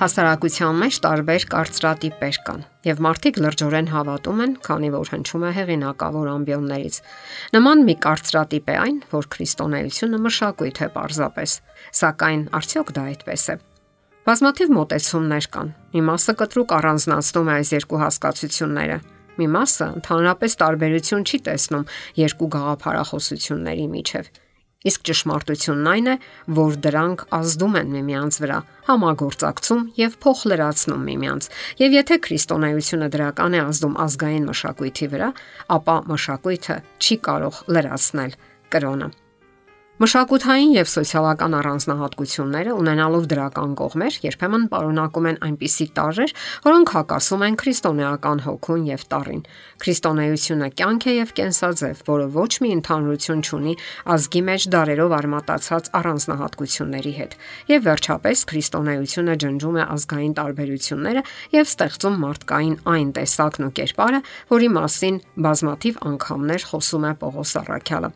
Հասարակության մեջ տարբեր կարծրատիպեր կան, եւ մարդիկ լրջորեն հավատում են, քանի որ հնչում է հեղինակավոր ամբիոններից։ Նման մի կարծրատիպ է այն, որ քրիստոնեությունը մշակույթ է պարզապես, սակայն արդյոք դա այդպես է։ Բազմաթիվ մոտեցումներ կան։ Մի մասը կտրուկ առանձնացնում է այս երկու հասկացությունները։ Մի մասը ընդհանրապես տարբերություն չի տեսնում երկու գաղափարախոսությունների միջև Իսկ ճշմարտությունն այն է, որ դրանք ազդում են միմյանց վրա, համագործակցում եւ փոխլրացնում միմյանց։ Եվ եթե քրիստոնեությունը դրական է ազդում ազգային մշակույթի վրա, ապա մշակույթը չի կարող լրացնել կրոնը։ Մշակութային եւ սոցիալական առանձնահատկությունները ունենալով դրական կողմեր երբեմն պարունակում են այնպիսի տարրեր, որոնք հակասում են քրիստոնեական հոգուն եւ տարին։ Քրիստոնեությունը կյանք է եւ կենսաձև, որը ոչ մի ընդհանրություն չունի ազգի մեջ դարերով արմատացած առանձնահատկությունների հետ։ Եվ վերջապես քրիստոնեությունը ջնջում է ազգային տարբերությունները եւ ստեղծում մարդկային այն տեսակն ու կերպարը, որի մասին բազմաթիվ անգամներ խոսում է Պողոս Առաքյալը։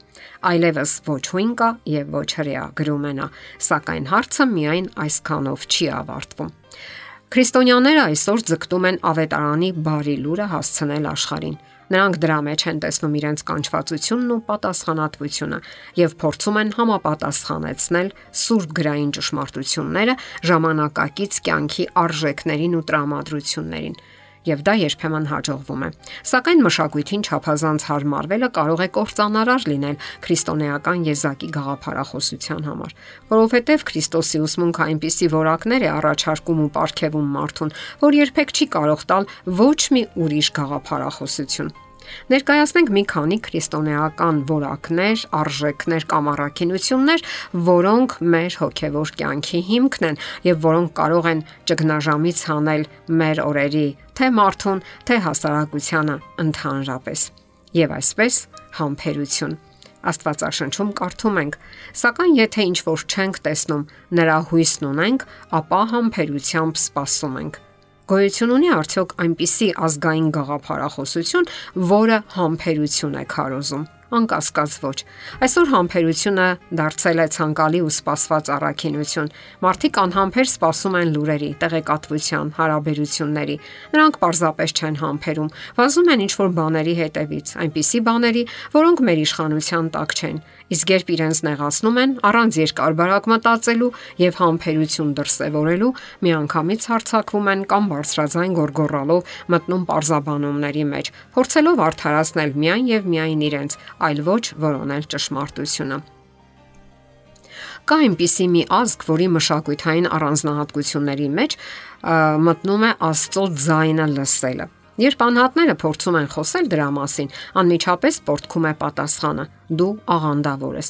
Այլևս ոչ հույն կա եւ ոչ հрья, գրում է նա, սակայն հարցը միայն այսքանով չի ավարտվում։ Քրիստոնյաները այսօր ձգտում են ավետարանի բարի լուրը հասցնել աշխարհին։ Նրանք դրա մեջ են տեսնում իրենց կանչվածությունն ու պատասխանատվությունը եւ փորձում են համապատասխանեցնել սուրբ գրային ճշմարտությունները ժամանակակից կյանքի արժեքներին ու տրամադրություններին եւ դա երբեմն հաջողվում է։ Սակայն մշակույթին չափազանց հարմարվելը կարող է կործանարար լինել քրիստոնեական եզակի գաղափարախոսության համար, որովհետեւ Քրիստոսի ուսմունքը այնպիսի որակներ է առաջարկում ու ապարգևում մարդուն, որ երբեք չի կարող տալ ոչ մի ուրիշ գաղափարախոսություն։ Ներկայացնենք մի քանի քրիստոնեական որակներ, արժեքներ կամ առաքինություններ, որոնք մեր հոգևոր կյանքի հիմքն են եւ որոնք կարող են ճգնաժամից հանել մեր օրերի թե մարդուն, թե հասարակությանը ընդհանրապես։ Եվ այսպես համբերություն Աստվածաշնչում կարդում ենք. Սակայն եթե ինչ որ չենք տեսնում, նրա հույսն ունենք, ապա համբերությամբ սպասում ենք։ Գոյություն ունի արդյոք այնպիսի ազգային գաղափարախոսություն, որը համբերություն է քարոզում։ Անկասկած ոչ։ Այսօր համբերությունը դարձել է ցանկալի ու սպասված առաքինություն։ Մարդիկ անհամբեր սպասում են լուրերի, տեղեկատվության, հարաբերությունների։ Նրանք պարզապես չեն համբերում, վազում են ինչ-որ բաների հետևից, այնպիսի բաների, որոնք մեր իշխանության տակ չեն։ Իսկ երբ իրենց նեղացնում են, առանց երկար բարակ մտածելու եւ համբերություն դրսեւորելու, միանգամից հարցակվում են կամ բարձրաձայն գորգորալով մտնում parzabanumների մեջ, փորձելով արդարացնել միայն եւ միայն իրենց, այլ ոչ որոնել ճշմարտությունը։ Կա այնպիսի մի ազգ, որի մշակութային առանձնահատկությունների մեջ մտնում է Աստծո ձայնը լսելը։ Երբ անհատները փորձում են խոսել դրա մասին, անմիջապես պորտքում է պատասխանը. դու աղանդավոր ես։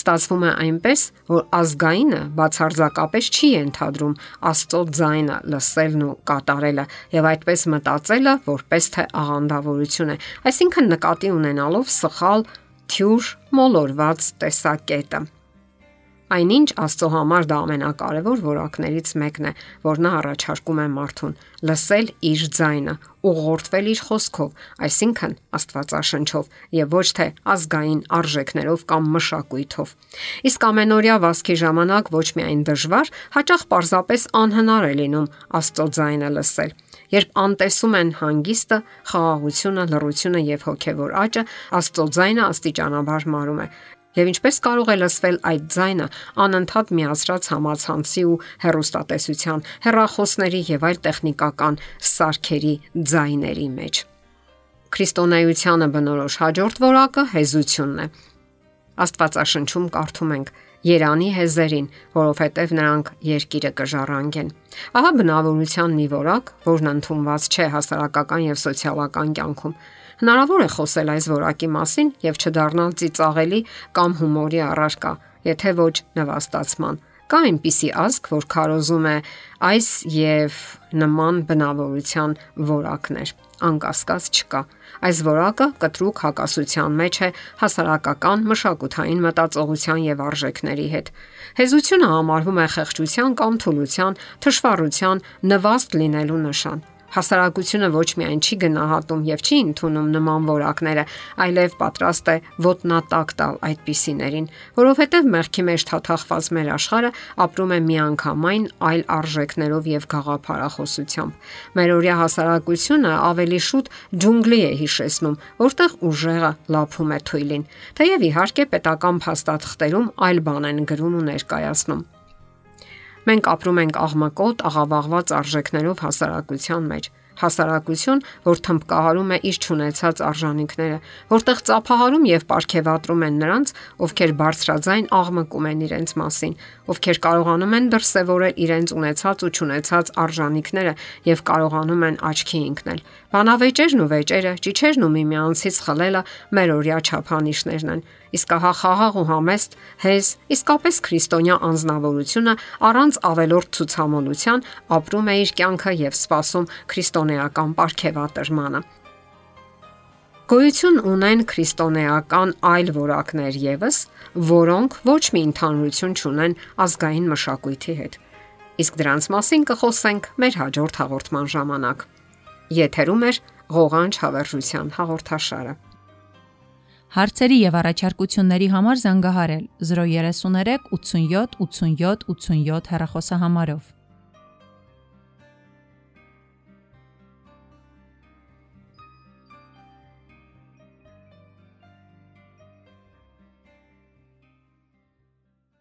Ստացվում է այնպես, որ ազգայինը բացարձակապես չի ենթադրում Աստծո ձայնը լսելն ու կատարելը եւ այդպես մտածելը որպես թե աղանդավորություն է, այսինքն նկատի ունենալով սխալ թյուր մոլորված տեսակետը։ Այնինչ Աստծո համար դա ամենակարևոր որակներից մեկն է, որ նա առաջարկում է մարդուն՝ լսել իր ձայնը, ուղղորդվել իր խոսքով, այսինքն Աստվածաշնչով եւ ոչ թե ազգային արժեքներով կամ մշակույթով։ Իսկ ամենօրյա վասկի ժամանակ ոչ միայն դժվար, հաճախ պարզապես անհնար է լինում Աստծո ձայնը լսել։ Երբ անտեսում են հանգիստը, խաղաղությունը, լռությունը եւ հոգեվոր աճը, Աստծո ձայնը աստիճանաբար մարում է Եվ ինչպես կարող է լսվել այդ ձայնը անընդհատ միացրած համացանցի ու հեռուստատեսության, հեռախոսների եւ այլ տեխնիկական սարքերի ձայների մեջ։ Քրիստոնեությանը բնորոշ հաջորդ որակը հեզությունն է։ Աստվածաշնչում կարդում ենք. Երանի հեզերին, որովհետև նրանք երկիրը կժառանգեն։ Ահա բնավորության մի որակ, որն ընդունված չէ հասարակական եւ սոցիալական կյանքում։ Հնարավոր է խոսել այս որակի մասին եւ չդառնալ ծիծաղելի կամ հումորի առարկա, եթե ոչ նվաստացման։ Կա այնպիսի ազգ, որ քարոզում է այս եւ նման բնավորության որակներ։ Անկասկած չկա։ Այս որակը կտրուկ հակասության մեջ է հասարակական մշակութային մտածողության եւ արժեքների հետ։ Հեզությունը համարվում է խեղճության կամ թուլության, թշվառության, նվաստ լինելու նշան Հասարակությունը ոչ միայն չի գնահատում եւ չի ընդունում նման որակները, այլև պատրաստ է ոտնատակ տալ այդպիսիներին, որովհետեւ մեղքի մեջ թաթախված մեր աշխարհը ապրում է միանգամայն այլ արժեքներով եւ գաղափարախոսությամբ։ Մեր օրյա հասարակությունը ավելի շուտ ջունգլի է հիշեցնում, որտեղ ուժեղը լափում է թույլին։ Թեև իհարկե պետական փաստաթղթերում այլ բան են գրում ու ներկայացնում։ Մենք ապրում ենք աղմկոտ, աղավաղված արժեքներով հասարակության մեջ հասարակություն, որ թմբկահարում է իր ճանաչած արժանինքները, որտեղ ծափահարում եւ ապարքեվատրում են նրանց, ովքեր բարձրաձայն աղմկում են իրենց մասին, ովքեր կարողանում են դրսևորել իրենց ունեցած ու ճանաչած արժանինքները եւ կարողանում են աչքի ընկնել։ Բանավեճերն ու վեճերը, ճիչերն ու միմյանցից խլելը մեր օրյա չափանիշներն են։ Իսկ հա խաղաղ ու համեստ, հեզ, իսկապես քրիստոնյա անznավորությունը առանց ավելորդ ցուցամոլության ապրում է իր կյանքը եւ սпасում քրիստոնե քրիստոնեական ապարքեվատրմանը։ Գոյություն ունեն քրիստոնեական այլ որակներ եւս, որոնք ոչ մի ընդհանրություն չունեն ազգային մշակույթի հետ։ Իսկ դրանց մասին կխոսենք մեր հաջորդ հաղորդման ժամանակ։ Եթերում է ղողանջ հավերժության հաղորդաշարը։ Հարցերի եւ առաջարկությունների համար զանգահարել 033 87 87 87 հեռախոսահամարով։